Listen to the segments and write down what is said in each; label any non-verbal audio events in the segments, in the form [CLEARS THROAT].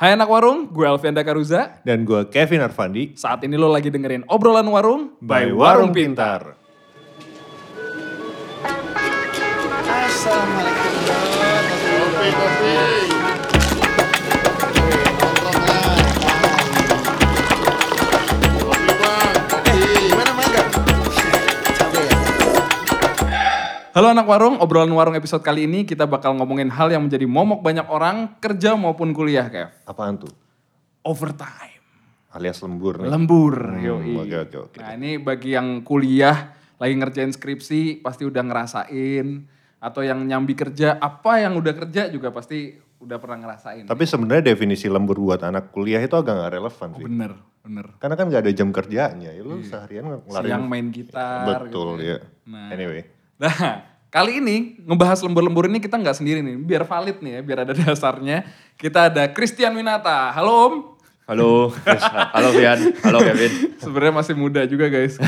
Hai anak warung, gue Alfian Dakaruza. Dan gue Kevin Arfandi. Saat ini lo lagi dengerin obrolan warung By Warung Pintar. Assalamualaikum Halo anak warung, obrolan warung episode kali ini kita bakal ngomongin hal yang menjadi momok banyak orang kerja maupun kuliah, Kev. Apaan tuh? Overtime, Alias lembur nih. lembur, Hmm, yoi. Oke, oke, oke. Nah ini bagi yang kuliah, lagi ngerjain skripsi, pasti udah ngerasain. Atau yang nyambi kerja, apa yang udah kerja juga pasti udah pernah ngerasain. Tapi sebenarnya definisi lembur buat anak kuliah itu agak gak relevan sih. Bener, bener. Karena kan gak ada jam kerjanya. Ya lu seharian ngelarin. Siang main gitar. Betul gitu ya. Nah. Anyway. Nah, kali ini ngebahas lembur-lembur ini kita nggak sendiri nih, biar valid nih ya, biar ada [LAUGHS] dasarnya. Kita ada Christian Winata. Halo Om. Halo, halo Fian, halo Kevin. Sebenarnya masih muda juga guys. [LAUGHS]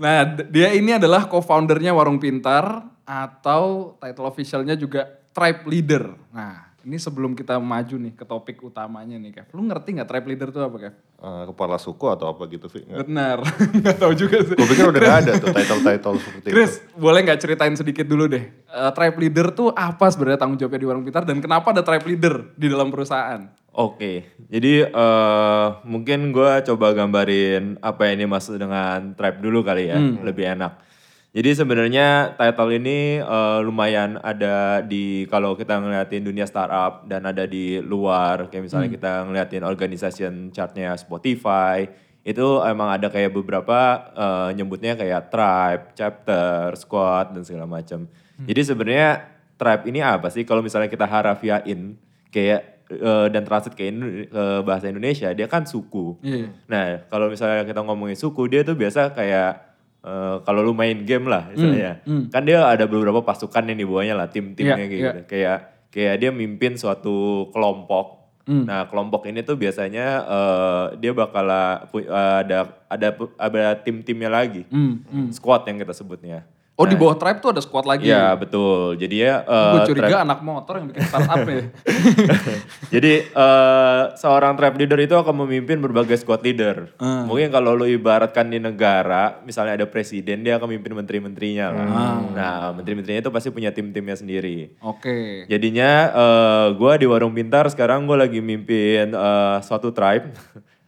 Nah, dia ini adalah co-foundernya Warung Pintar atau title officialnya juga Tribe Leader. Nah, ini sebelum kita maju nih ke topik utamanya nih, Kev. Lu ngerti nggak Tribe Leader itu apa, Kev? Eh, kepala suku atau apa gitu, Vi? Nggak. Benar, [LAUGHS] nggak tahu juga sih. Gue pikir udah ada tuh title-title seperti Chris, itu. boleh nggak ceritain sedikit dulu deh. Eh, tribe leader tuh apa sebenarnya tanggung jawabnya di Warung Pintar dan kenapa ada tribe leader di dalam perusahaan? Oke, jadi eh, mungkin gue coba gambarin apa yang dimaksud dengan tribe dulu kali ya, lebih enak. Jadi sebenarnya title ini eh, lumayan ada di kalau kita ngeliatin dunia startup dan ada di luar, kayak misalnya kita ngeliatin organization chartnya Spotify, itu emang ada kayak beberapa eh, nyebutnya kayak tribe, chapter, squad dan segala macam. Jadi sebenarnya tribe ini apa sih? Kalau misalnya kita harafiain kayak eh, dan translate ke, Indo- ke bahasa Indonesia, dia kan suku. Iya. Nah, kalau misalnya kita ngomongin suku, dia tuh biasa kayak eh, kalau lu main game lah misalnya. Kan dia ada beberapa pasukan yang di bawahnya lah, tim-timnya kayak iya. gitu. Kayak kayak dia mimpin suatu kelompok. Nah, kelompok ini tuh biasanya eh, dia bakal eh, ada ada ada tim-timnya lagi. Squad yang kita sebutnya. Oh di bawah tribe tuh ada squad lagi. Iya, betul. Jadi ya Gue eh, curiga anak motor yang bikin startup ya. [LAUGHS] Jadi eh, seorang tribe leader itu akan memimpin berbagai squad leader. Mungkin kalau lu ibaratkan di negara, misalnya ada presiden, dia akan memimpin menteri-menterinya lah. Nah, menteri-menterinya itu pasti punya tim-timnya sendiri. Oke. Jadinya eh gua di warung pintar sekarang gue lagi mimpin eh, suatu tribe. [LAUGHS]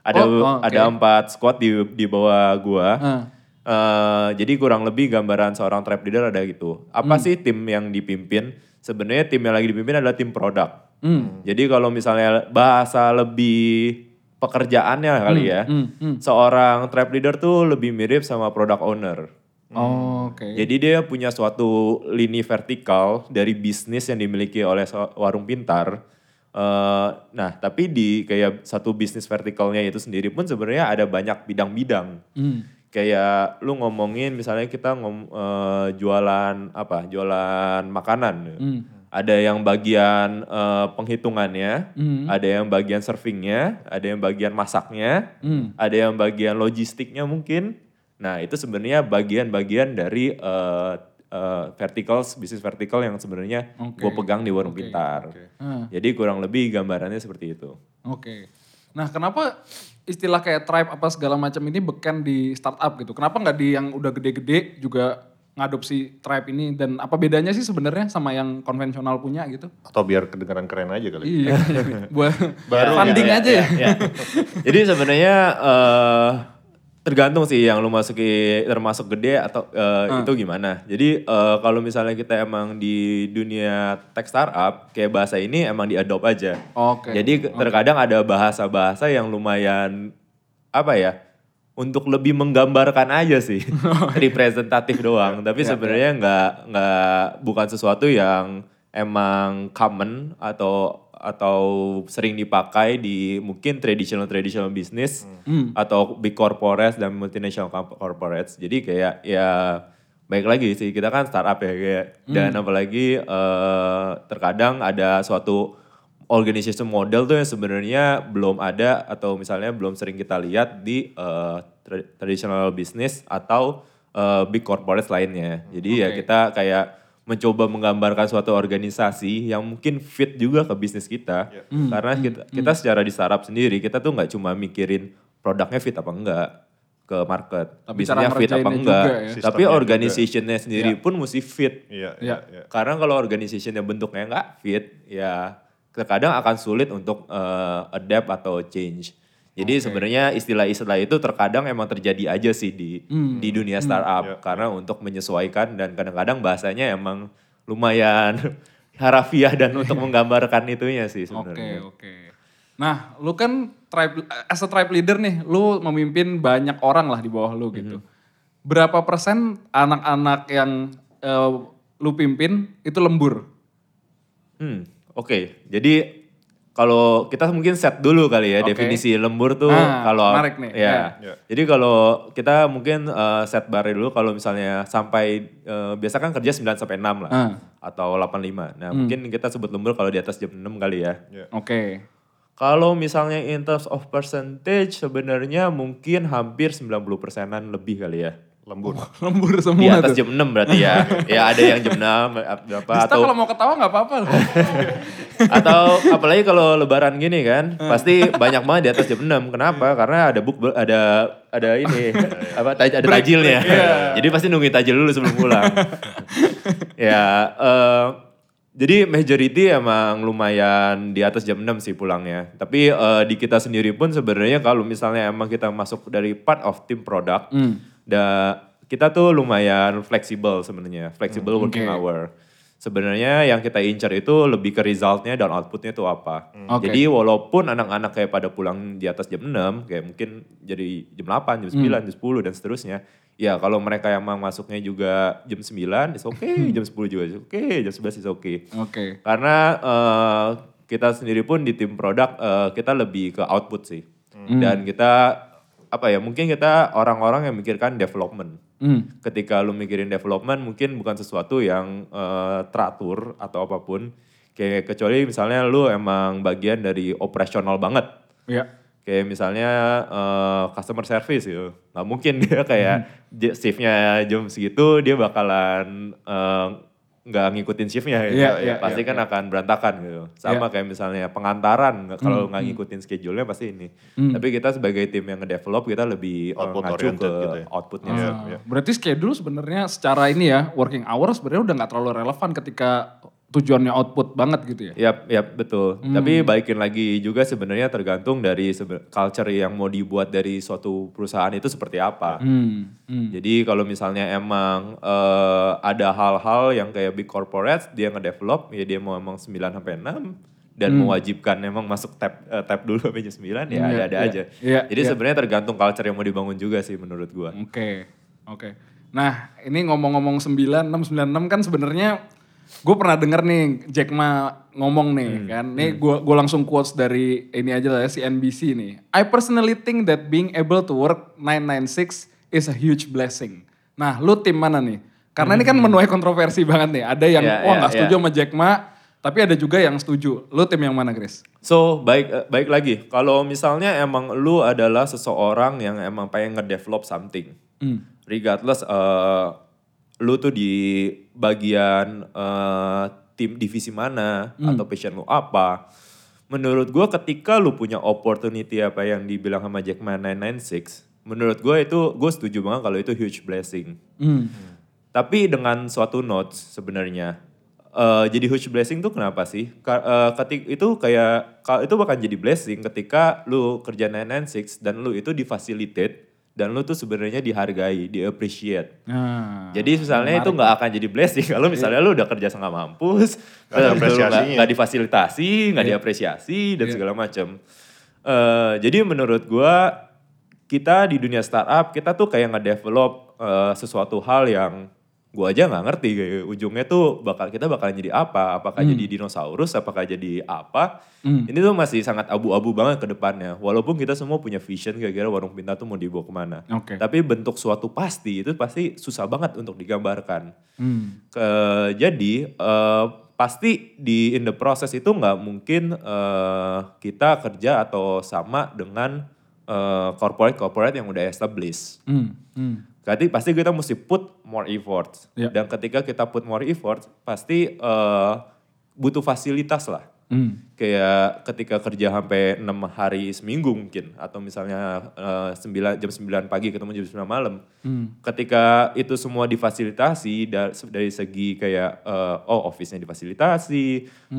ada Oh, oh, oke. ada empat squad di di bawah gua. Ah. Eh, jadi kurang lebih gambaran seorang tribe leader ada gitu. Apa sih tim yang dipimpin? Sebenarnya tim yang lagi dipimpin adalah tim produk. Jadi kalau misalnya bahasa lebih pekerjaannya kali ya, seorang tribe leader tuh lebih mirip sama product owner. Oh, Oke. Jadi dia punya suatu lini vertikal dari bisnis yang dimiliki oleh warung pintar. Eh, nah, tapi di kayak satu bisnis vertikalnya itu sendiri pun sebenarnya ada banyak bidang-bidang. Kayak lu ngomongin misalnya kita ngom, eh, jualan apa? Jualan makanan. Ada yang bagian eh, penghitungannya, ada yang bagian servingnya, ada yang bagian masaknya, ada yang bagian logistiknya mungkin. Nah itu sebenarnya bagian-bagian dari eh, eh, verticals, bisnis vertikal yang sebenarnya gue pegang di warung pintar. Jadi kurang lebih gambarannya seperti itu. Oke. Nah kenapa istilah kayak tribe apa segala macam ini beken di startup gitu? Kenapa nggak di yang udah gede-gede juga ngadopsi tribe ini dan apa bedanya sih sebenarnya sama yang konvensional punya gitu? Atau biar kedengeran keren aja kali. Iya, [LAUGHS] buat Baru funding ya, aja ya. ya. Jadi sebenarnya eh, tergantung sih yang lu masuki termasuk gede atau eh, itu gimana. Jadi eh, kalau misalnya kita emang di dunia tech startup kayak bahasa ini emang diadopt aja. Oke. Jadi terkadang ada bahasa-bahasa yang lumayan apa ya? Untuk lebih menggambarkan aja sih, [LAUGHS] [LAUGHS] representatif doang. Tapi sebenarnya nggak nggak bukan sesuatu yang emang common atau atau sering dipakai di mungkin traditional traditional business atau big corporates dan multinational corporates. Jadi kayak ya baik lagi sih kita kan startup ya kayak dan apalagi eh, terkadang ada suatu organization model tuh yang sebenarnya belum ada atau misalnya belum sering kita lihat di eh, tra- traditional business atau eh, big corporates lainnya. Jadi ya Oke. kita kayak mencoba menggambarkan suatu organisasi yang mungkin fit juga ke bisnis kita. Hmm. Karena kita, kita secara di startup sendiri kita tuh nggak cuma mikirin produknya fit apa enggak ke market, Tapi bisnisnya fit apa enggak. juga ya. Tapi juga. organizationnya sendiri pun mesti fit. Iya, Iya. iya, iya. Karena kalau organizationnya bentuknya nggak fit, ya terkadang akan sulit untuk eh, adapt atau change. Jadi sebenarnya istilah-istilah itu terkadang emang terjadi aja sih di di dunia startup Iya. karena untuk menyesuaikan dan kadang-kadang bahasanya emang lumayan [LAUGHS] harafiah dan untuk [LAUGHS] menggambarkan itunya sih Oke, sebenarnya. oke. Nah, lu kan tribe as a tribe leader nih, lu memimpin banyak orang lah di bawah lu gitu. Berapa persen anak-anak yang eh, lu pimpin itu lembur? Hmm, oke. Jadi kalau kita mungkin set dulu kali ya Oke. definisi lembur tuh Ah, kalau menarik nih, ya. ya. Ya. Jadi kalau kita mungkin eh, set bar dulu kalau misalnya sampai eh, biasa kan kerja 9 sampai 6 lah Ah. atau 85. Nah, mungkin kita sebut lembur kalau di atas jam 6 kali ya. Oke. Kalau misalnya in terms of percentage sebenarnya mungkin hampir 90 persenan lebih kali ya. Lembur. [LAUGHS] Lembur Di semua atas tuh. jam 6 berarti ya. [LAUGHS] ya ada yang jam 6 berapa Dista atau kalau mau ketawa nggak apa-apa loh. [LAUGHS] Atau apalagi kalau lebaran gini kan, pasti banyak banget di atas jam 6. Kenapa? Karena ada buk ada ada ini [LAUGHS] apa taj- ada tajilnya. [LAUGHS] Jadi pasti nungguin tajil dulu sebelum pulang. [LAUGHS] ya eh, jadi majority emang lumayan di atas jam 6 sih pulangnya. Tapi eh, di kita sendiri pun sebenarnya kalau misalnya emang kita masuk dari part of tim product, da, kita tuh lumayan fleksibel sebenarnya, flexible working oke. hour. Sebenarnya yang kita incar itu lebih ke resultnya dan outputnya itu apa. Oke. Jadi walaupun anak-anak kayak pada pulang di atas jam 6, kayak mungkin jadi jam 8, jam 9, jam 10 dan seterusnya. Ya kalau mereka yang masuknya juga jam 9, is oke, jam 10 juga oke, jam 11 is oke. Oke. Karena eh, kita sendiri pun di tim produk eh, kita lebih ke output sih. Dan kita apa ya mungkin kita orang-orang yang mikirkan development. Hmm. Ketika lu mikirin development mungkin bukan sesuatu yang eh, teratur atau apa pun. Kayak kecuali misalnya lu emang bagian dari operasional banget. Iya. Kayak misalnya eh, customer service gitu. Nggak mungkin dia [LAUGHS] kayak j- shiftnya jam segitu dia bakalan eh, nggak ngikutin shiftnya gitu. Iya, Ya, iya, pasti iya, kan akan berantakan gitu. Sama kayak misalnya pengantaran kalau nggak ngikutin schedule-nya pasti ini. Tapi kita sebagai tim yang nge-develop kita lebih eh, Output ngacu ke gitu ya. outputnya. Sih. iya. Berarti schedule sebenarnya secara ini ya working hours sebenarnya udah nggak terlalu relevan ketika tujuannya output banget gitu ya. Yap, yap betul. Tapi balikin lagi juga sebenarnya tergantung dari culture yang mau dibuat dari suatu perusahaan itu seperti apa. Hmm. hmm. Jadi kalau misalnya emang eh, ada hal-hal yang kayak big corporate dia ngedevelop ya dia mau emang 9 sampai 6 dan mewajibkan emang masuk tab eh, tab dulu sampai jam 9 ya Iya, ada-ada iya, aja. iya, Jadi iya. sebenarnya tergantung culture yang mau dibangun juga sih menurut gua. Oke, oke. Nah, ini ngomong-ngomong 96, 96 kan sebenarnya gue pernah denger nih Jack Ma ngomong nih kan. Nih gue gua langsung quotes dari ini aja lah ya, CNBC nih. I personally think that being able to work 996 is a huge blessing. Nah, lu tim mana nih? Karena ini kan menuai kontroversi banget nih. Ada yang Ya, wah ya, nggak setuju ya. sama Jack Ma, tapi ada juga yang setuju. Lu tim yang mana, Chris? So baik eh, baik lagi kalau misalnya emang lu adalah seseorang yang emang pengen ngedevelop something, regardless eh, lu tuh di bagian eh, tim divisi mana atau passion lu apa, menurut gua ketika lu punya opportunity apa yang dibilang sama Jack Ma 996, menurut gua itu gue setuju banget kalau itu huge blessing. Hmm. Tapi dengan suatu notes sebenarnya. eh, jadi huge blessing tuh kenapa sih? Ka, eh, ketik itu kayak ka- itu bahkan jadi blessing ketika lu kerja 996 dan lu itu difacilitate dan lu tuh sebenarnya dihargai, di appreciate. Nah, Jadi misalnya itu nggak akan jadi blessing kalau misalnya lu udah kerja setengah mampus, Nggak difasilitasi, nggak diapresiasi dan Iya. segala macam. Eh, jadi menurut gua kita di dunia startup kita tuh kayak ngedevelop eh, sesuatu hal yang gua aja nggak ngerti kayak ujungnya tuh bakal kita bakalan jadi apa? Apakah jadi dinosaurus? Apakah jadi apa? Ini tuh masih sangat abu-abu banget ke depannya. Walaupun kita semua punya vision kira-kira warung pintar tuh mau dibawa ke mana. Oke. Tapi bentuk suatu pasti itu pasti susah banget untuk digambarkan. Hmm. Ke- jadi eh, pasti di in the process itu nggak mungkin eh, kita kerja atau sama dengan eh, corporate corporate yang udah established. Hmm. Hmm. Berarti pasti kita mesti put more effort. Ya. Dan ketika kita put more effort, pasti eh, butuh fasilitas lah. Hmm. Kayak ketika kerja sampai 6 hari seminggu mungkin atau misalnya eh, 9 jam 9 pagi ketemu jam 9 malam. Hmm. Ketika itu semua difasilitasi da- dari segi kayak eh, oh office-nya difasilitasi,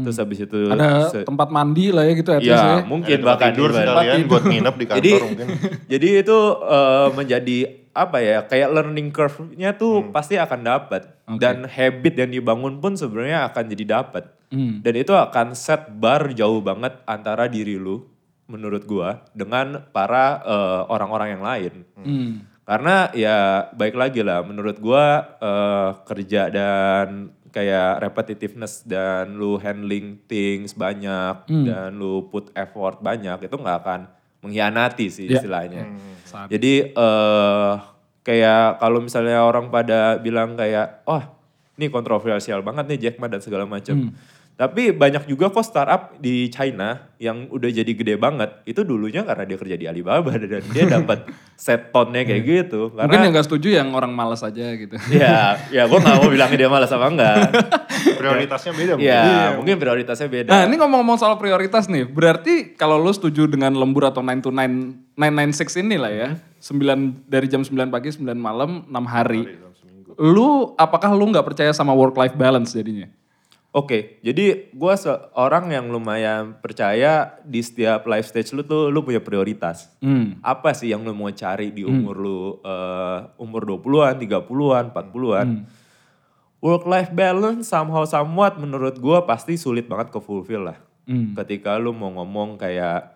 terus habis itu. Ada se- tempat mandi lah ya gitu at ya, ya. mungkin Ada bahkan tidur sekalian buat nginep di kantor Jadi mungkin. [LAUGHS] jadi itu eh, menjadi apa ya kayak learning curve-nya tuh pasti akan dapat dan habit yang dibangun pun sebenarnya akan jadi dapat. Hmm. Dan itu akan set bar jauh banget antara diri lu menurut gua dengan para eh, orang-orang yang lain. Hmm. Karena ya baik lagi lah menurut gua eh, kerja dan kayak repetitiveness dan lu handling things banyak dan lu put effort banyak itu nggak akan mengkhianati sih Ya. istilahnya. Saat- Jadi eh kayak kalau misalnya orang pada bilang kayak wah ini kontroversial banget nih Jack Ma dan segala macam. Tapi banyak juga kok startup di China yang udah jadi gede banget. Itu dulunya karena dia kerja di Alibaba [LAUGHS] dan dia dapat set tonnya kayak gitu. Mungkin Karena yang gak setuju yang orang malas aja gitu. ya, ya gue gak mau bilangin dia malas apa enggak. [LAUGHS] Prioritasnya beda mungkin. ya, mungkin prioritasnya beda. Nah ini ngomong-ngomong soal prioritas nih, berarti kalau lu setuju dengan lembur atau 9 to 9, 996 ini lah ya, 9 dari jam 9 pagi 9 malam 6 hari. Lu apakah lu nggak percaya sama work life balance jadinya? Oke, jadi gue seorang yang lumayan percaya di setiap life stage lu tuh lu punya prioritas. Hmm. Apa sih yang lu mau cari di umur lu eh, umur 20-an, 30-an, 40-an. Work life balance somehow somewhat menurut gue pasti sulit banget ke fulfill lah. Hmm. Ketika lu mau ngomong kayak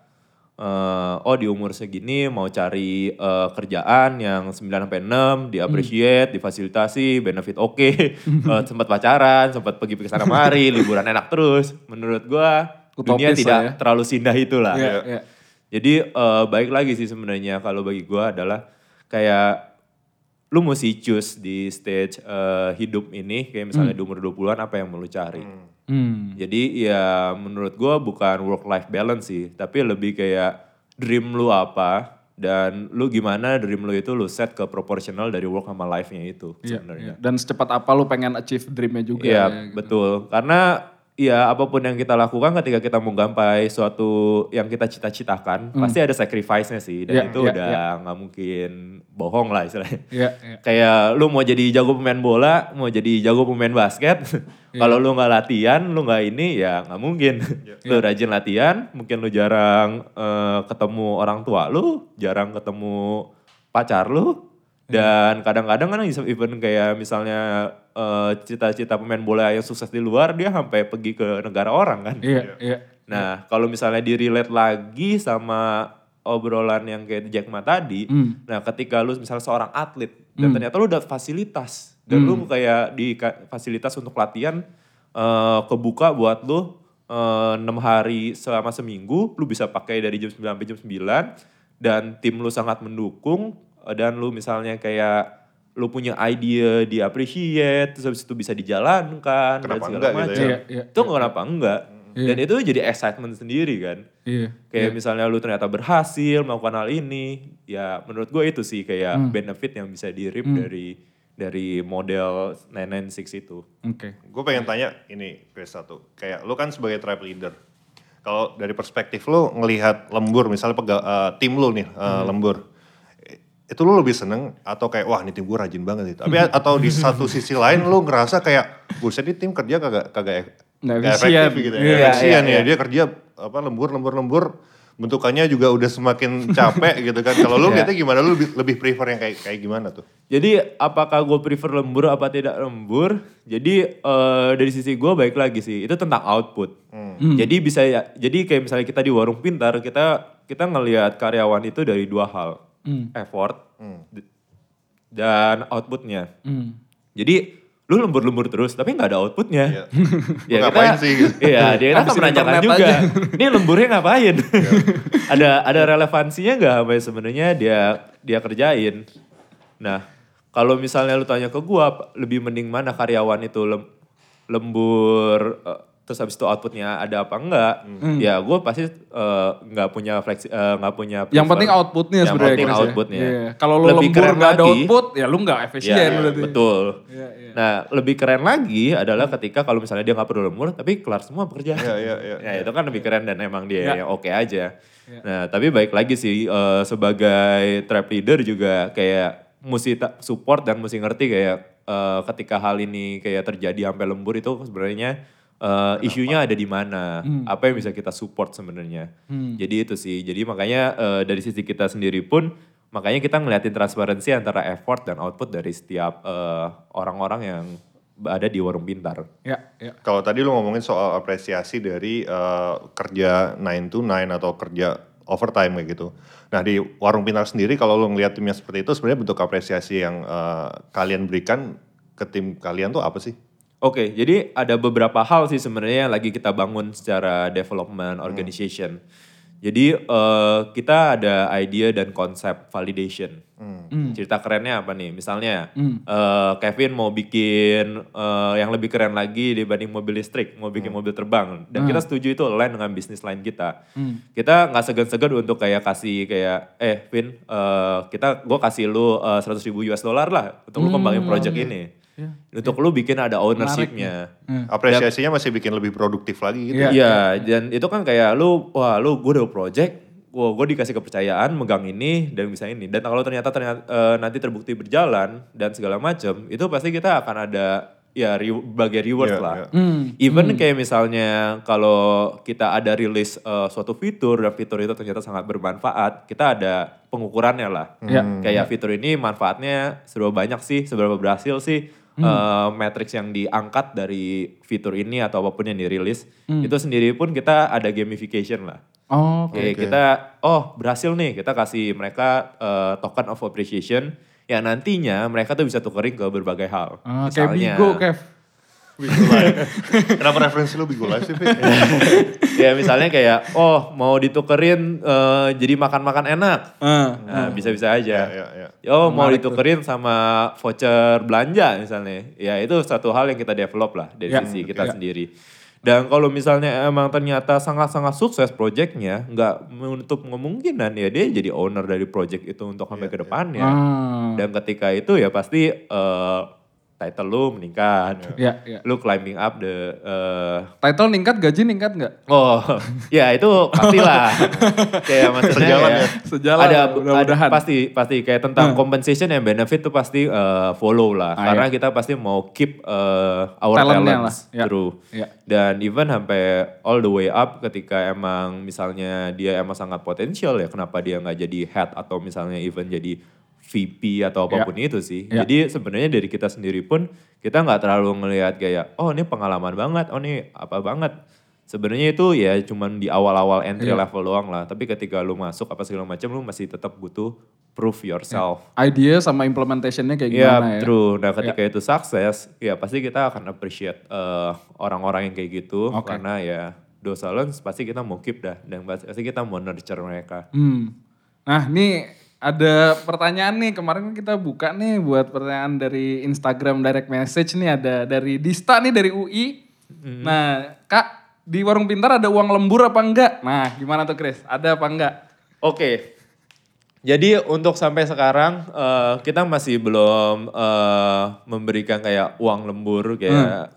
eh, oh di umur segini mau cari eh, kerjaan yang 9 sampai 6 di appreciate, difasilitasi, benefit oke, [LAUGHS] eh, sempat pacaran, sempat pergi ke sana mari, [LAUGHS] liburan enak terus. Menurut gua dunia Utopis tidak lah ya. terlalu sindah itulah. Iya, iya. Jadi eh, baik lagi sih sebenarnya kalau bagi gua adalah kayak lu mesti choose di stage eh, hidup ini kayak misalnya di umur 20-an apa yang mau lu cari. Hmm. Jadi ya menurut gua bukan work life balance sih, tapi lebih kayak dream lu apa dan lu gimana dream lu itu lu set ke proportional dari work sama life-nya itu Iya, sebenarnya. iya. Dan secepat apa lu pengen achieve dreamnya juga. Iya, ya, gitu. betul. Karena ya apa pun yang kita lakukan ketika kita mau gapai suatu yang kita cita-citakan, pasti ada sacrifice-nya sih dan Iya, itu iya, udah nggak mungkin bohong lah istilahnya. Iya, iya. Kayak lu mau jadi jago pemain bola, mau jadi jago pemain basket, Iya. kalau lu nggak latihan, lu nggak ini ya nggak mungkin. Iya. [LAUGHS] lu rajin latihan, mungkin lu jarang eh, ketemu orang tua lu, jarang ketemu pacar lu, Iya. Dan kadang-kadang kan even kayak misalnya eh, cita-cita pemain bola yang sukses di luar, dia sampai pergi ke negara orang kan. Iya, iya. Nah, kalau misalnya di relate lagi sama obrolan yang kayak Jack Ma tadi, Hmm. nah ketika lu misalnya seorang atlet dan ternyata lu udah fasilitas dan lu Hmm. kayak di fasilitas untuk latihan eh, kebuka buat lu eh, enam hari selama seminggu, lu bisa pakai dari jam 9 sampai jam 9 dan tim lu sangat mendukung dan lu misalnya kayak lu punya ide di appreciate terus habis itu bisa dijalankan dan Kenapa segala enggak gitu macam. ya? Iya, iya. Itu kenapa enggak? Iya. Dan itu jadi excitement sendiri kan. Iya. Kayak misalnya lu ternyata berhasil melakukan hal ini, ya menurut gue itu sih kayak Hmm. benefit yang bisa di reap dari dari model 996 itu. Oke. Gue pengen tanya ini Chris satu, kayak lu kan sebagai tribe leader, kalau dari perspektif lu ngelihat lembur, misalnya pega, eh, tim lu nih eh, lembur, eh, itu lu lebih seneng atau kayak wah ini tim gue rajin banget itu, tapi atau di satu [LAUGHS] sisi lain lu ngerasa kayak buset ini tim kerja kagak kagak Nggak efisien. efektif gitu ya, Iya, efisien iya, ya dia kerja apa lembur lembur lembur bentukannya juga udah semakin [LAUGHS] capek gitu kan. Kalau lu Iya. lihatnya gimana? Lu lebih, lebih prefer yang kayak kayak gimana tuh? Jadi apakah gue prefer lembur apa tidak lembur? Jadi eh, dari sisi gue baik lagi sih, itu tentang output. Jadi bisa ya, jadi kayak misalnya kita di warung pintar, kita kita ngelihat karyawan itu dari dua hal, effort d- dan outputnya. Hmm. Jadi lu lembur-lembur terus tapi nggak ada outputnya. Iya. [LAUGHS] ya ngapain sih, gitu? Iya, dia kita Habisin menanyakan juga. aja. [LAUGHS] Ini lemburnya ngapain? [LAUGHS] ada ada relevansinya nggak apa yang sebenarnya dia dia kerjain? Nah, kalau misalnya lu tanya ke gua, lebih mending mana karyawan itu lem- lembur eh, terus habis itu outputnya ada apa enggak, ya gue pasti eh, nggak punya fleksi, eh, nggak punya. Yang prefer- penting outputnya Yang sebenarnya. penting ya. outputnya. Iya. Kalau lo Lebih lembur keren nggak ada lagi- output, ya lu nggak efisien Ya, berarti. betul. Iya, iya. Nah, lebih keren lagi adalah ketika kalau misalnya dia nggak perlu lembur, tapi kelar semua pekerjaan. Iya, iya, iya. Ya, itu kan lebih keren dan emang dia Iya. yang oke aja. Nah, tapi baik lagi sih eh, sebagai trap leader juga kayak mesti support dan mesti ngerti kayak eh, ketika hal ini kayak terjadi sampai lembur itu sebenarnya eh, isunya ada di mana, apa yang bisa kita support sebenarnya. Jadi itu sih. Jadi makanya eh, dari sisi kita sendiri pun makanya kita ngeliatin transparansi antara effort dan output dari setiap eh, orang-orang yang ada di warung pintar. Ya, ya. Kalau tadi lu ngomongin soal apresiasi dari eh, kerja 9 to 9 atau kerja overtime kayak gitu. Nah di warung pintar sendiri kalau lu ngeliat timnya seperti itu sebenarnya bentuk apresiasi yang eh, kalian berikan ke tim kalian tuh apa sih? Oke, jadi ada beberapa hal sih sebenarnya yang lagi kita bangun secara development organization. Jadi eh, kita ada idea dan konsep validation. Cerita kerennya apa nih? Misalnya eh, Kevin mau bikin eh, yang lebih keren lagi dibanding mobil listrik, mau bikin mobil terbang. Dan kita setuju itu align dengan bisnis line kita. Kita nggak segan-segan untuk kayak kasih kayak, eh Vin, eh, kita gue kasih lu eh, 100 ribu US dollar lah untuk lu kembangin project ini. Untuk lu bikin ada ownership-nya. Apresiasinya masih bikin lebih produktif lagi gitu. Iya. Iya, dan itu kan kayak lu, wah lu gue udah project, wah gue dikasih kepercayaan megang ini dan bisa ini. Dan kalau ternyata ternyata eh, nanti terbukti berjalan dan segala macam, itu pasti kita akan ada ya re, bagai reward Iya, lah. iya. Even kayak misalnya kalau kita ada rilis eh, suatu fitur dan fitur itu ternyata sangat bermanfaat, kita ada pengukurannya lah. Iya. Kayak fitur ini manfaatnya seberapa banyak sih, seberapa berhasil sih, eh, matrix yang diangkat dari fitur ini atau apa pun yang dirilis, itu sendiri pun kita ada gamification lah. Oh, oke. Oke, kita oh berhasil nih, kita kasih mereka eh, token of appreciation yang nantinya mereka tuh bisa tukerin ke berbagai hal. Ah, kayak Bigo, Kev. Bigo Live. Kenapa referensi lu Bigo Live sih, [LAUGHS] ya misalnya kayak oh mau ditukerin eh, jadi makan-makan enak. Nah, bisa-bisa aja. Ya, ya, ya. Oh, mau Menarik ditukerin sama voucher belanja misalnya. Ya, itu satu hal yang kita develop lah dari Ya, sisi kita ya. sendiri. Dan kalau misalnya emang ternyata sangat-sangat sukses projectnya, nggak menutup kemungkinan ya dia jadi owner dari project itu untuk sampai ke depannya. Ah. Dan ketika itu ya pasti eh, title lu meningkat. Ya, ya. Lu climbing up the eh, Title ningkat, gaji ningkat nggak? Oh, [LAUGHS] ya itu pastilah. [LAUGHS] kayak maksudnya Sejalan ya, ya. Sejalan, ada, mudah-mudahan. ada pasti pasti kayak tentang compensation and benefit tuh pasti eh, follow lah. Ah, karena kita pasti mau keep eh, our Talentnya talents lah, ya. through. Ya. Dan even sampai all the way up ketika emang misalnya dia emang sangat potensial ya kenapa dia nggak jadi head atau misalnya even jadi VP atau apa pun itu sih. Ya. Jadi sebenarnya dari kita sendiri pun kita nggak terlalu ngelihat kayak oh ini pengalaman banget, oh ini apa banget. Sebenarnya itu ya cuman di awal-awal entry Iya. level doang lah. Tapi ketika lu masuk apa segala macam lu masih tetap butuh prove yourself. Idea sama implementationnya kayak Iya, gimana ya? true. Nah, ketika itu sukses, ya pasti kita akan appreciate eh, orang-orang yang kayak gitu Oke. karena ya dosa lens pasti kita mau keep dah dan pasti kita mau nurture mereka. Hmm. Nah, ini ada pertanyaan nih. Kemarin kan kita buka nih buat pertanyaan dari Instagram direct message nih ada dari Dista nih dari UI. Nah, Kak, di warung pintar ada uang lembur apa enggak? Nah, gimana tuh Chris? Ada apa enggak? Oke. Jadi untuk sampai sekarang eh, kita masih belum eh, memberikan kayak uang lembur kayak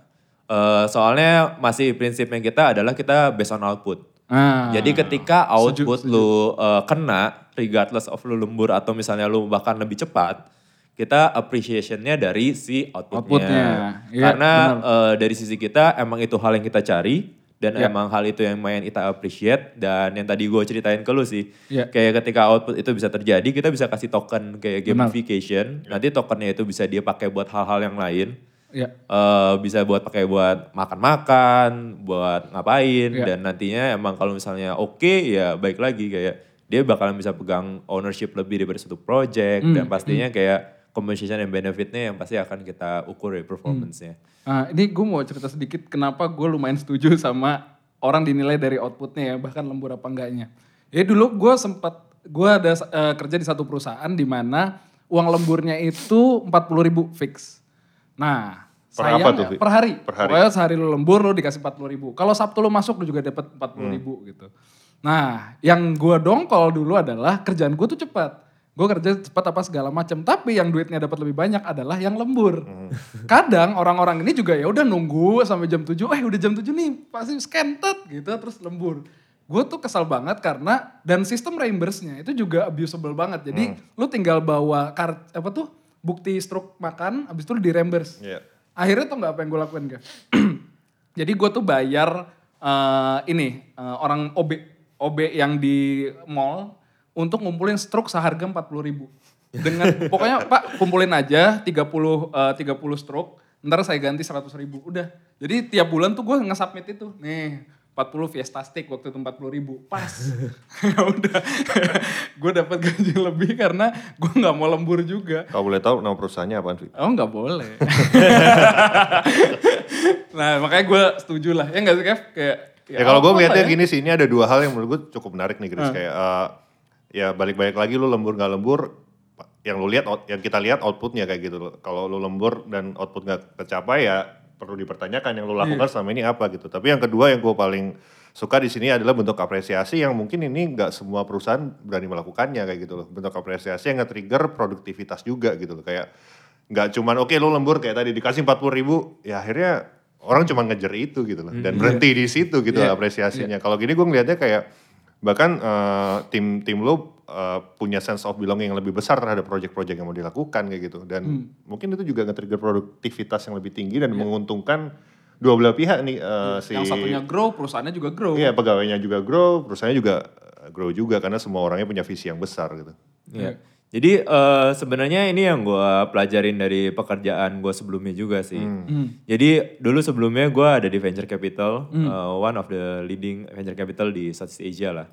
eh, soalnya masih prinsipnya kita adalah kita based on output. Ah, Jadi ketika output lu uh, kena, regardless of lu lembur atau misalnya lu bahkan lebih cepat, kita appreciation-nya dari si outputnya. Outputnya, iya, Karena benar. uh, dari sisi kita emang itu hal yang kita cari dan Iya. emang hal itu yang main kita appreciate dan yang tadi gue ceritain ke lu sih, Iya. kayak ketika output itu bisa terjadi, kita bisa kasih token kayak Benar. gamification. Nanti tokennya itu bisa dia pakai buat hal-hal yang lain. Ya. Eh, bisa buat pakai buat makan-makan, buat ngapain Iya. dan nantinya emang kalau misalnya oke ya baik lagi kayak dia bakalan bisa pegang ownership lebih daripada satu project Hmm, dan pastinya kayak compensation and benefitnya yang pasti akan kita ukur dari performance-nya. Ah, ini gue mau cerita sedikit kenapa gue lumayan setuju [LAUGHS] sama orang dinilai dari outputnya ya, bahkan lembur apa enggaknya. Ya dulu gue sempat, gue ada eh, kerja di satu perusahaan di mana uang lemburnya itu 40 ribu fix. Nah, Per Sayang apa tuh, ya, per hari. Per hari. Pokoknya sehari lu lembur lu dikasih 40 ribu. Kalau Sabtu lu masuk lu juga dapat 40 ribu Hmm. gitu. Nah yang gua dongkol dulu adalah kerjaan gua tuh cepat. Gue kerja cepat apa segala macam. Tapi yang duitnya dapat lebih banyak adalah yang lembur. Hmm. Kadang orang-orang ini juga ya udah nunggu sampai jam 7. Eh udah jam 7 nih pasti scanted gitu terus lembur. Gue tuh kesal banget karena dan sistem reimburse-nya itu juga abusable banget. Jadi Hmm. lu tinggal bawa kart apa tuh bukti stroke makan habis itu di reimburse. Iya. Akhirnya tuh nggak apa yang gue lakuin Gav. [CLEARS THROAT] Jadi gue tuh bayar eh, ini eh, orang OB OB yang di mall untuk ngumpulin stroke seharga 40 ribu. [LAUGHS] Dengan pokoknya Pak kumpulin aja 30 eh, 30 stroke, ntar saya ganti 100 ribu. Udah. Jadi tiap bulan tuh gue nge-submit itu. Nih 40 Fiesta Stick waktu itu 40 ribu. Pas. [LAUGHS] ya udah. gue dapat gaji lebih karena gue nggak mau lembur juga. Kalau boleh tahu nama perusahaannya apaan, Vi? Oh nggak boleh. [LAUGHS] nah makanya gue setuju lah. Ya nggak sih Kev? Kayak, Ya, kalau gue apa ngeliatnya ya? gini sih, ini ada dua hal yang menurut gue cukup menarik nih, Chris. Kayak eh, ya balik-balik lagi lu lembur nggak lembur, yang lu lihat, yang kita lihat outputnya kayak gitu loh. Kalau lu lembur dan output nggak tercapai ya perlu dipertanyakan yang lu lakukan selama ini apa gitu. Tapi yang kedua yang gue paling suka di sini adalah bentuk apresiasi yang mungkin ini nggak semua perusahaan berani melakukannya kayak gitu loh. Bentuk apresiasi yang nge-trigger produktivitas juga gitu loh. Kayak nggak cuman oke lu lembur kayak tadi dikasih 40 ribu, ya akhirnya orang cuma ngejar itu gitu loh. Dan berhenti di situ gitu Iya, apresiasinya. Kalau gini gue ngelihatnya kayak bahkan eh, tim tim lu eh, punya sense of belonging yang lebih besar terhadap project-project yang mau dilakukan kayak gitu. Dan mungkin itu juga nge-trigger produktivitas yang lebih tinggi dan menguntungkan dua belah pihak nih eh, si Yang satunya grow, perusahaannya juga grow. Iya, pegawainya juga grow, perusahaannya juga eh, grow juga karena semua orangnya punya visi yang besar gitu. Iya. Jadi eh, sebenarnya ini yang gue pelajarin dari pekerjaan gue sebelumnya juga sih. Jadi dulu sebelumnya gue ada di venture capital, eh, one of the leading venture capital di Southeast Asia lah.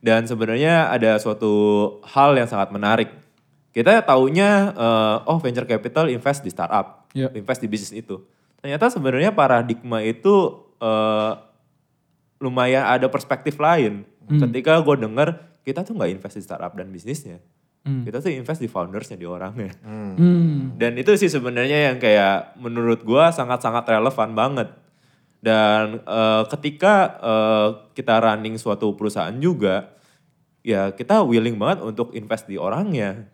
Dan sebenarnya ada suatu hal yang sangat menarik. Kita taunya eh, oh venture capital invest di startup, Iya. invest di bisnis itu. Ternyata sebenarnya paradigma itu eh, lumayan ada perspektif lain. Ketika gue denger kita tuh nggak invest di startup dan bisnisnya, kita tuh invest di foundersnya di orangnya. Hmm. Dan itu sih sebenarnya yang kayak menurut gue sangat-sangat relevan banget. Dan eh, ketika eh, kita running suatu perusahaan juga, ya kita willing banget untuk invest di orangnya.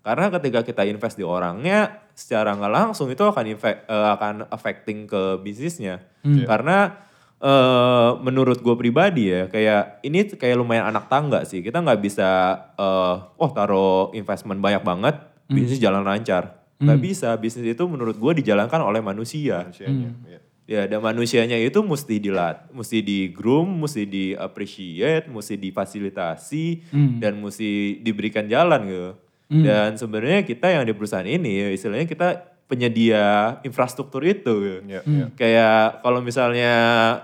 Karena ketika kita invest di orangnya, secara nggak langsung itu akan efek, eh, akan affecting ke bisnisnya. Karena eh, menurut gue pribadi ya, kayak ini tuh kayak lumayan anak tangga sih. Kita nggak bisa, eh, oh taruh investment banyak banget, bisnis jalan lancar. Nggak bisa, bisnis itu menurut gue dijalankan oleh manusia. Manusianya. Iya. Ya, dan manusianya itu mesti dilat, mesti di groom, mesti di appreciate, mesti difasilitasi, dan mesti diberikan jalan gitu. Dan sebenarnya kita yang di perusahaan ini, ya istilahnya kita penyedia infrastruktur itu. Gitu. Iya, iya. Kayak kalau misalnya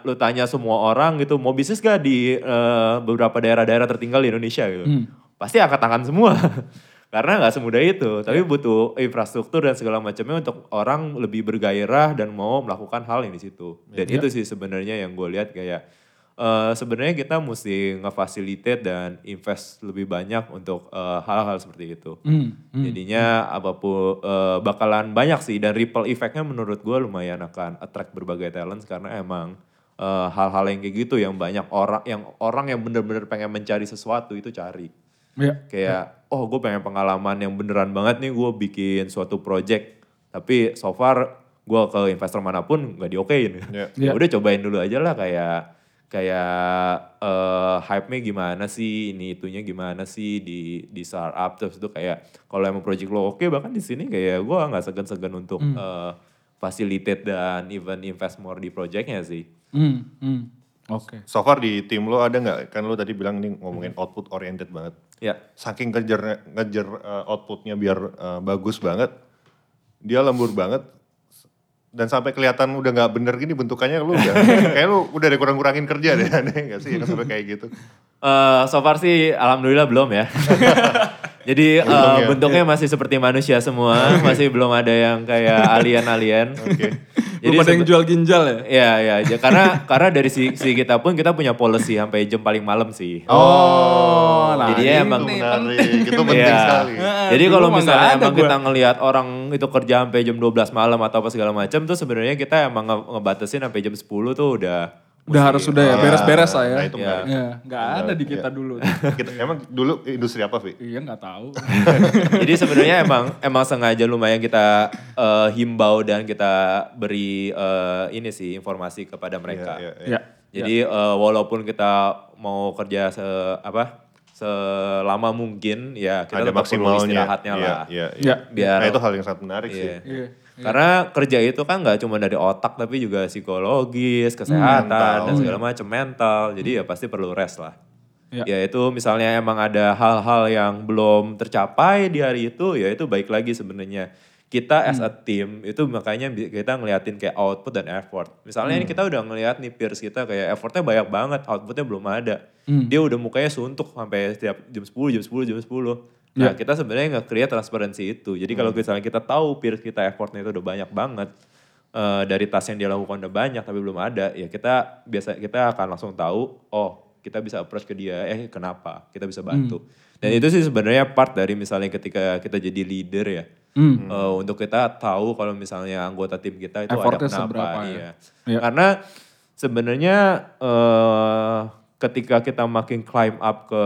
lu tanya semua orang gitu, mau bisnis gak di eh, beberapa daerah-daerah tertinggal di Indonesia gitu. Pasti angkat tangan semua. [LAUGHS] Karena nggak semudah itu, tapi butuh infrastruktur dan segala macamnya untuk orang lebih bergairah dan mau melakukan hal yang di situ. Dan itu sih sebenarnya yang gue lihat kayak eh, sebenarnya kita mesti ngefasilitate dan invest lebih banyak untuk eh, hal-hal seperti itu. Jadinya apa pun eh, bakalan banyak sih dan ripple effectnya menurut gue lumayan akan attract berbagai talents karena emang hal-hal yang kayak gitu yang banyak orang yang orang yang bener-bener pengen mencari sesuatu itu cari. Iya. Kayak oh gue pengen pengalaman yang beneran banget nih gue bikin suatu project tapi so far gue ke investor mana pun nggak diokein. Iya. Ya udah cobain dulu aja lah kayak kayak eh hype-nya gimana sih, ini itunya gimana sih di di startup terus itu kayak kalau emang project lo oke bahkan di sini kayak gue nggak segan-segan untuk eh, facilitate dan even invest more di projectnya sih. Hmm, hmm. Oke. So far di tim lo ada nggak? Kan lo tadi bilang nih ngomongin output oriented banget. Ya. Saking ngejar ngejar uh, outputnya biar uh, bagus banget, dia lembur banget dan sampai kelihatan udah nggak bener gini bentukannya lu udah [LAUGHS] kayak lu udah ada kurang-kurangin kerja deh aneh nggak sih yang sampai kayak gitu. Eh, so far sih alhamdulillah belum ya. [LAUGHS] Jadi eh, Untung ya. bentuknya masih seperti manusia semua, [LAUGHS] masih belum ada yang kayak alien-alien. Oke. [LAUGHS] Belum ada yang jual ginjal ya? Iya, iya. Ja- Karena karena dari si, si kita pun kita punya policy sampai jam paling malam sih. Oh, nah Jadi ini emang menarik, penting. itu penting Iya. sekali. Jadi kalau misalnya emang gua. kita ngelihat orang itu kerja sampai jam 12 malam atau apa segala macam tuh sebenarnya kita emang nge ngebatasin sampai jam 10 tuh udah Udah harus sudah ya, beres-beres lah ya. Nah itu. Ya, nggak ada di kita dulu. [LAUGHS] Kita, emang dulu industri apa, Vi? iya nggak tahu. [LAUGHS] Jadi sebenarnya emang emang sengaja lumayan kita eh, himbau dan kita beri eh, ini sih informasi kepada mereka. Iya, iya, ya. Jadi eh, walaupun kita mau kerja se apa selama mungkin ya kita Ada tetap perlu maksimalnya. istirahatnya Iya, lah. Iya, Iya. Biar- Nah, itu hal yang sangat menarik sih. Iya. Iya. Karena kerja itu kan nggak cuma dari otak tapi juga psikologis, kesehatan Mental. dan segala macam mental. Jadi ya pasti perlu rest lah. Ya. Ya itu misalnya emang ada hal-hal yang belum tercapai di hari itu ya itu baik lagi sebenarnya. Kita as a team itu makanya kita ngeliatin kayak output dan effort. Misalnya ini kita udah ngeliat nih peers kita kayak effortnya banyak banget, outputnya belum ada. Dia udah mukanya suntuk sampai setiap jam 10, jam 10, jam 10. Nah kita sebenarnya nge-create transparansi itu. Jadi kalau misalnya kita tahu peers kita effortnya itu udah banyak banget. eh, dari tas yang dia lakukan udah banyak tapi belum ada. Ya kita biasa kita akan langsung tahu, oh kita bisa approach ke dia, eh kenapa? Kita bisa bantu. Dan itu sih sebenarnya part dari misalnya ketika kita jadi leader ya. eh, untuk kita tahu kalau misalnya anggota tim kita itu Effortnya ada kenapa. seberapa ya. Iya. Iya. Karena sebenarnya eh ketika kita makin climb up ke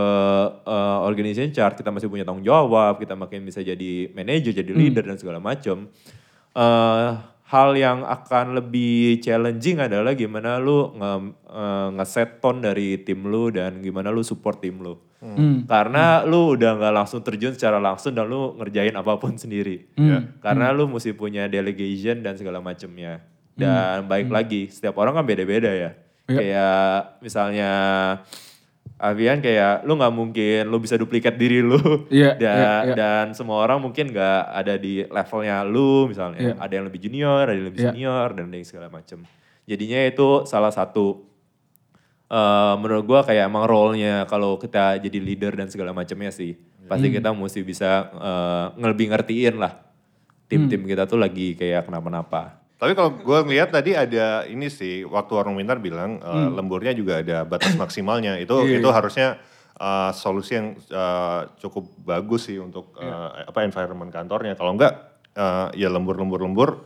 eh, organization chart, kita masih punya tanggung jawab, kita makin bisa jadi manager, jadi leader dan segala macam. eh hal yang akan lebih challenging adalah gimana lu nge, eh, nge-set tone dari tim lu dan gimana lu support tim lu. Karena lu udah nggak langsung terjun secara langsung dan lu ngerjain apa pun sendiri. Karena lu mesti punya delegation dan segala macamnya. Dan baik lagi, setiap orang kan beda-beda ya. Kayak misalnya Avian kayak lu nggak mungkin lu bisa duplikat diri lu [LAUGHS] Iya, dan iya, iya. dan semua orang mungkin nggak ada di levelnya lu misalnya Iya. ada yang lebih junior ada yang lebih Iya. senior dan yang segala macam jadinya itu salah satu eh menurut gua kayak emang role-nya kalau kita jadi leader dan segala macamnya sih pasti Hmm. kita mesti bisa eh, lebih ngertiin lah tim-tim Hmm. kita tuh lagi kayak kenapa-napa Tapi kalau gue ngeliat tadi ada ini sih, waktu Warung Wintar bilang eh, lemburnya juga ada batas maksimalnya. Itu Iya, itu iya. harusnya eh, solusi yang eh, cukup bagus sih untuk eh, apa environment kantornya. Kalau enggak eh, ya lembur-lembur-lembur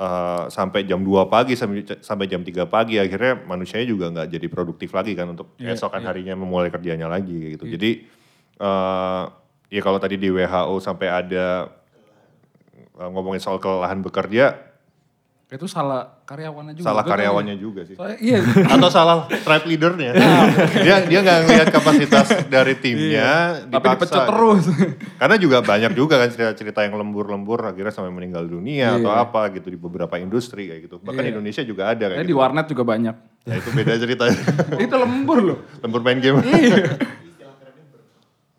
eh, sampai jam 2 pagi sampai sampai jam 3 pagi akhirnya manusianya juga nggak jadi produktif lagi kan untuk Iya, esokan harinya memulai kerjanya lagi gitu. Jadi eh, ya kalau tadi di WHO sampai ada ngomongin soal kelelahan bekerja Itu salah karyawannya juga. salah tahu karyawannya ya. juga sih. Soalnya, iya. [LAUGHS] Atau salah tribe leadernya. dia dia nggak ngelihat kapasitas dari timnya. Iya. Tapi dipaksa dipecat gitu. terus. Karena juga banyak juga kan cerita-cerita yang lembur-lembur akhirnya sampai meninggal dunia atau Iya. apa gitu di beberapa industri kayak gitu. Bahkan Iya. Indonesia juga ada kayak gitu. di warnet juga banyak. Ya itu beda ceritanya. [LAUGHS] itu lembur loh. lembur main game. Iya.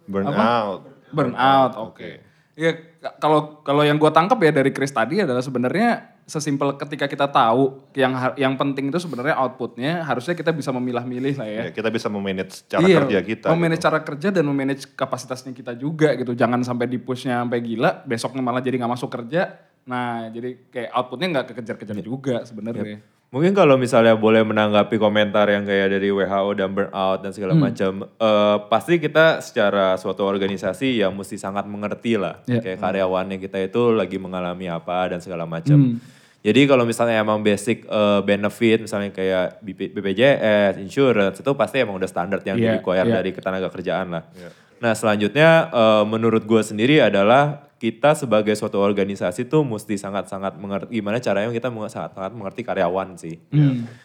Burn out. Burnout, oke. Iya, k- kalau kalau yang gue tangkap ya dari Chris tadi adalah sebenarnya sesimpel ketika kita tahu yang yang penting itu sebenarnya outputnya harusnya kita bisa memilah-milih lah ya. Ya, kita bisa memanage cara Iya, kerja kita. Memanage gitu. cara kerja dan memanage kapasitasnya kita juga gitu. Jangan sampai di pushnya sampai gila, besoknya malah jadi nggak masuk kerja. Nah, jadi kayak outputnya nggak kekejar-kejar Iya. juga sebenarnya. Mungkin kalau misalnya boleh menanggapi komentar yang kayak dari WHO dan burnout dan segala macam, eh, pasti kita secara suatu organisasi yang mesti sangat mengerti lah, Ya. kayak karyawannya kita itu lagi mengalami apa dan segala macam. Jadi kalau misalnya emang basic eh, benefit, misalnya kayak BP BPJS, insurance itu pasti emang udah standar yang Iya, di require iya. dari ketenaga kerjaan lah. Nah selanjutnya eh, menurut gue sendiri adalah kita sebagai suatu organisasi tuh mesti sangat-sangat mengerti gimana caranya kita sangat-sangat mengerti karyawan sih.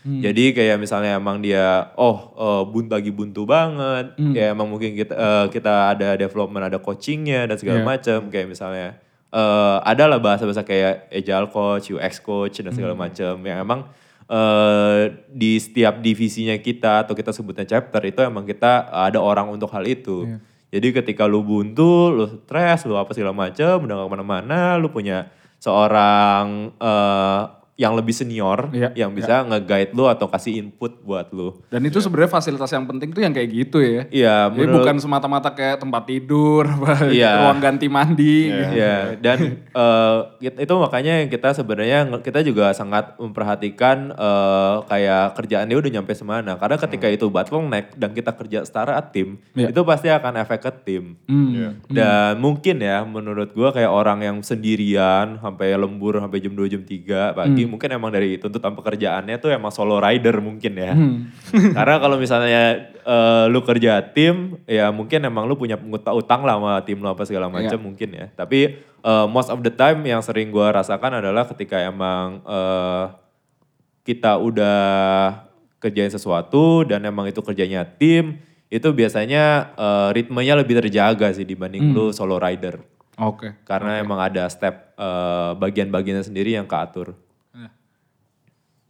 Jadi kayak misalnya emang dia oh eh, buntu lagi buntu banget, ya emang mungkin kita eh, kita ada development, ada coachingnya dan segala Iya. macam kayak misalnya eh ada lah bahasa-bahasa kayak agile coach, UX coach dan segala macam. Yang emang eh di setiap divisinya kita atau kita sebutnya chapter itu emang kita ada orang untuk hal itu. Jadi ketika lu buntu, lu stres, lu apa segala macam, udah gak ke mana-mana, lu punya seorang eh yang lebih senior Iya, yang bisa nge-guide lu atau kasih input buat lu. Dan itu sebenarnya fasilitas yang penting tuh yang kayak gitu ya. Iya, Jadi menurut- bukan semata-mata kayak tempat tidur, [LAUGHS] apa, Iya. ruang ganti mandi. gitu. Ya, dan eh, it- itu makanya yang kita sebenarnya kita juga sangat memperhatikan eh, kayak kerjaannya udah nyampe semana. Karena ketika itu bottleneck dan kita kerja setara tim, Iya. itu pasti akan efek ke tim. Hmm. Iya. Dan mungkin ya menurut gua kayak orang yang sendirian sampai lembur sampai jam 2 jam 3 pagi mungkin emang dari tuntutan pekerjaannya tuh emang solo rider mungkin ya. [LAUGHS] Karena kalau misalnya eh, lu kerja tim ya mungkin emang lu punya utang, utang lah sama tim lu apa segala macam Iya. mungkin ya. Tapi eh, most of the time yang sering gua rasakan adalah ketika emang eh, kita udah kerjain sesuatu dan emang itu kerjanya tim itu biasanya eh, ritmenya lebih terjaga sih dibanding lu solo rider Oke. karena emang ada step eh, bagian-bagiannya sendiri yang keatur.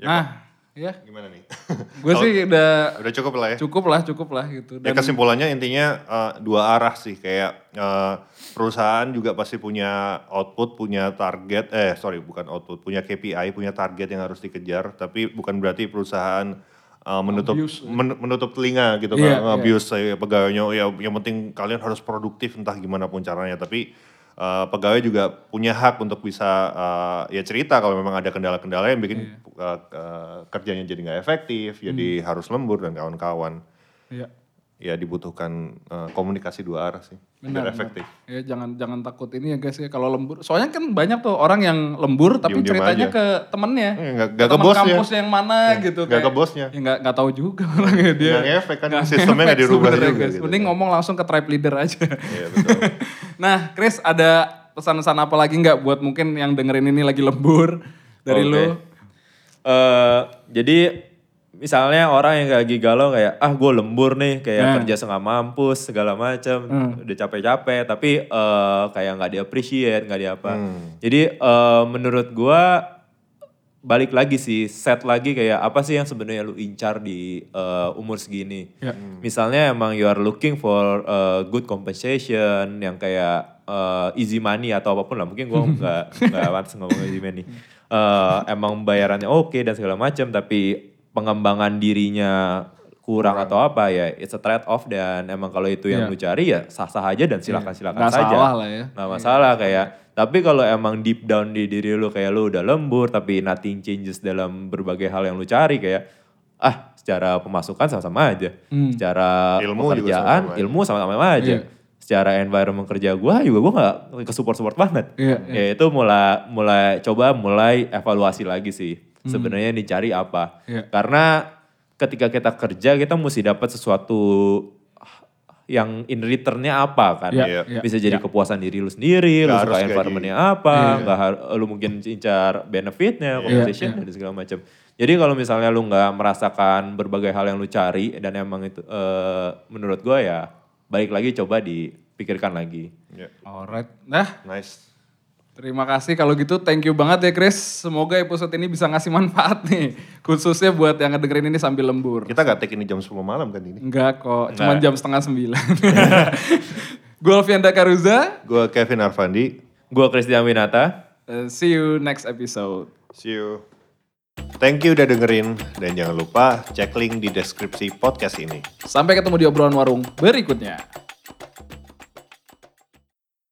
Nah, ya. Gimana nih? [LAUGHS] Gue sih udah Udah cukup lah ya. cukup lah, cukup lah gitu. Ya kesimpulannya intinya eh, dua arah sih kayak eh, perusahaan juga pasti punya output, punya target, eh sorry bukan output, punya KPI, punya target yang harus dikejar. Tapi bukan berarti perusahaan eh, menutup Abuse, ya. men- menutup telinga gitu Iya, kan, abuse saya pegawainya. Ya yang penting kalian harus produktif entah gimana pun caranya. Tapi eh, pegawai juga punya hak untuk bisa eh, ya cerita kalau memang ada kendala-kendala yang bikin Iya. eh, eh, kerjanya jadi nggak efektif, jadi Hmm. harus lembur dan kawan-kawan Iya. ya dibutuhkan eh, komunikasi dua arah sih biar Benar, efektif. Ya jangan jangan takut ini ya guys ya kalau lembur. Soalnya kan banyak tuh orang yang lembur tapi Diem-diem ceritanya aja. ke temennya. Eh, nggak- Ke nggak ke temen bosnya. kampusnya yang mana gitu. nggak kayak- ke bosnya. Ya nggak nggak tahu juga [LAUGHS] orangnya dia. Nggak ngefek kan, Nggak sistemnya ngefek dirubah juga guys. gitu. Mending ngomong langsung ke tribe leader aja. Iya betul. [LAUGHS] nah, Chris ada pesan-pesan apa lagi nggak buat mungkin yang dengerin ini lagi lembur dari Oke. lu? Eh, jadi misalnya orang yang lagi galau kayak ah gue lembur nih kayak Nah. kerja setengah mampus segala macam udah capek-capek tapi eh, kayak nggak di appreciate nggak di apa jadi eh, menurut gue balik lagi sih set lagi kayak apa sih yang sebenarnya lu incar di eh, umur segini. Ya. misalnya emang you are looking for uh, good compensation yang kayak uh, easy money atau apa pun lah. Mungkin gue [LAUGHS] nggak nggak pantas ngomong easy money. Uh, emang bayarannya oke dan segala macam tapi pengembangan dirinya kurang, atau apa ya it's a trade off dan emang kalau itu Iya. yang lu cari ya sah-sah aja dan silakan silakan Nggak saja. salah lah ya. nggak masalah kayak tapi kalau emang deep down di diri lu kayak lu udah lembur tapi nothing changes dalam berbagai hal yang lu cari kayak ah secara pemasukan sama-sama aja. Secara Ilmu pekerjaan ilmu sama-sama aja. Iya. secara environment kerja gua juga gua nggak ke support support banget. Iya, ya itu mulai mulai coba mulai evaluasi lagi sih. Sebenarnya yang dicari apa. Iya. karena ketika kita kerja kita mesti dapat sesuatu yang in returnnya apa kan Iya, iya. bisa jadi kepuasan diri lu sendiri, lu Nggak suka environmentnya apa, nggak har- lu mungkin incar benefitnya, compensation dan segala macam. Jadi kalau misalnya lu nggak merasakan berbagai hal yang lu cari dan emang itu eh, menurut gua ya balik lagi coba dipikirkan lagi. Ya, Alright. Nah, Nice. Terima kasih kalau gitu thank you banget ya Chris. Semoga episode ini bisa ngasih manfaat nih. Khususnya buat yang ngedengerin ini sambil lembur. Kita gak take ini jam 10 malam kan ini. Enggak kok, cuman jam setengah sembilan. [LAUGHS] Gue Alfianda Karuza, Gue Kevin Arfandi. Gua Christian Winata. Uh, see you next episode. See you. Thank you udah dengerin. Dan jangan lupa cek link di deskripsi podcast ini. Sampai ketemu di obrolan warung berikutnya.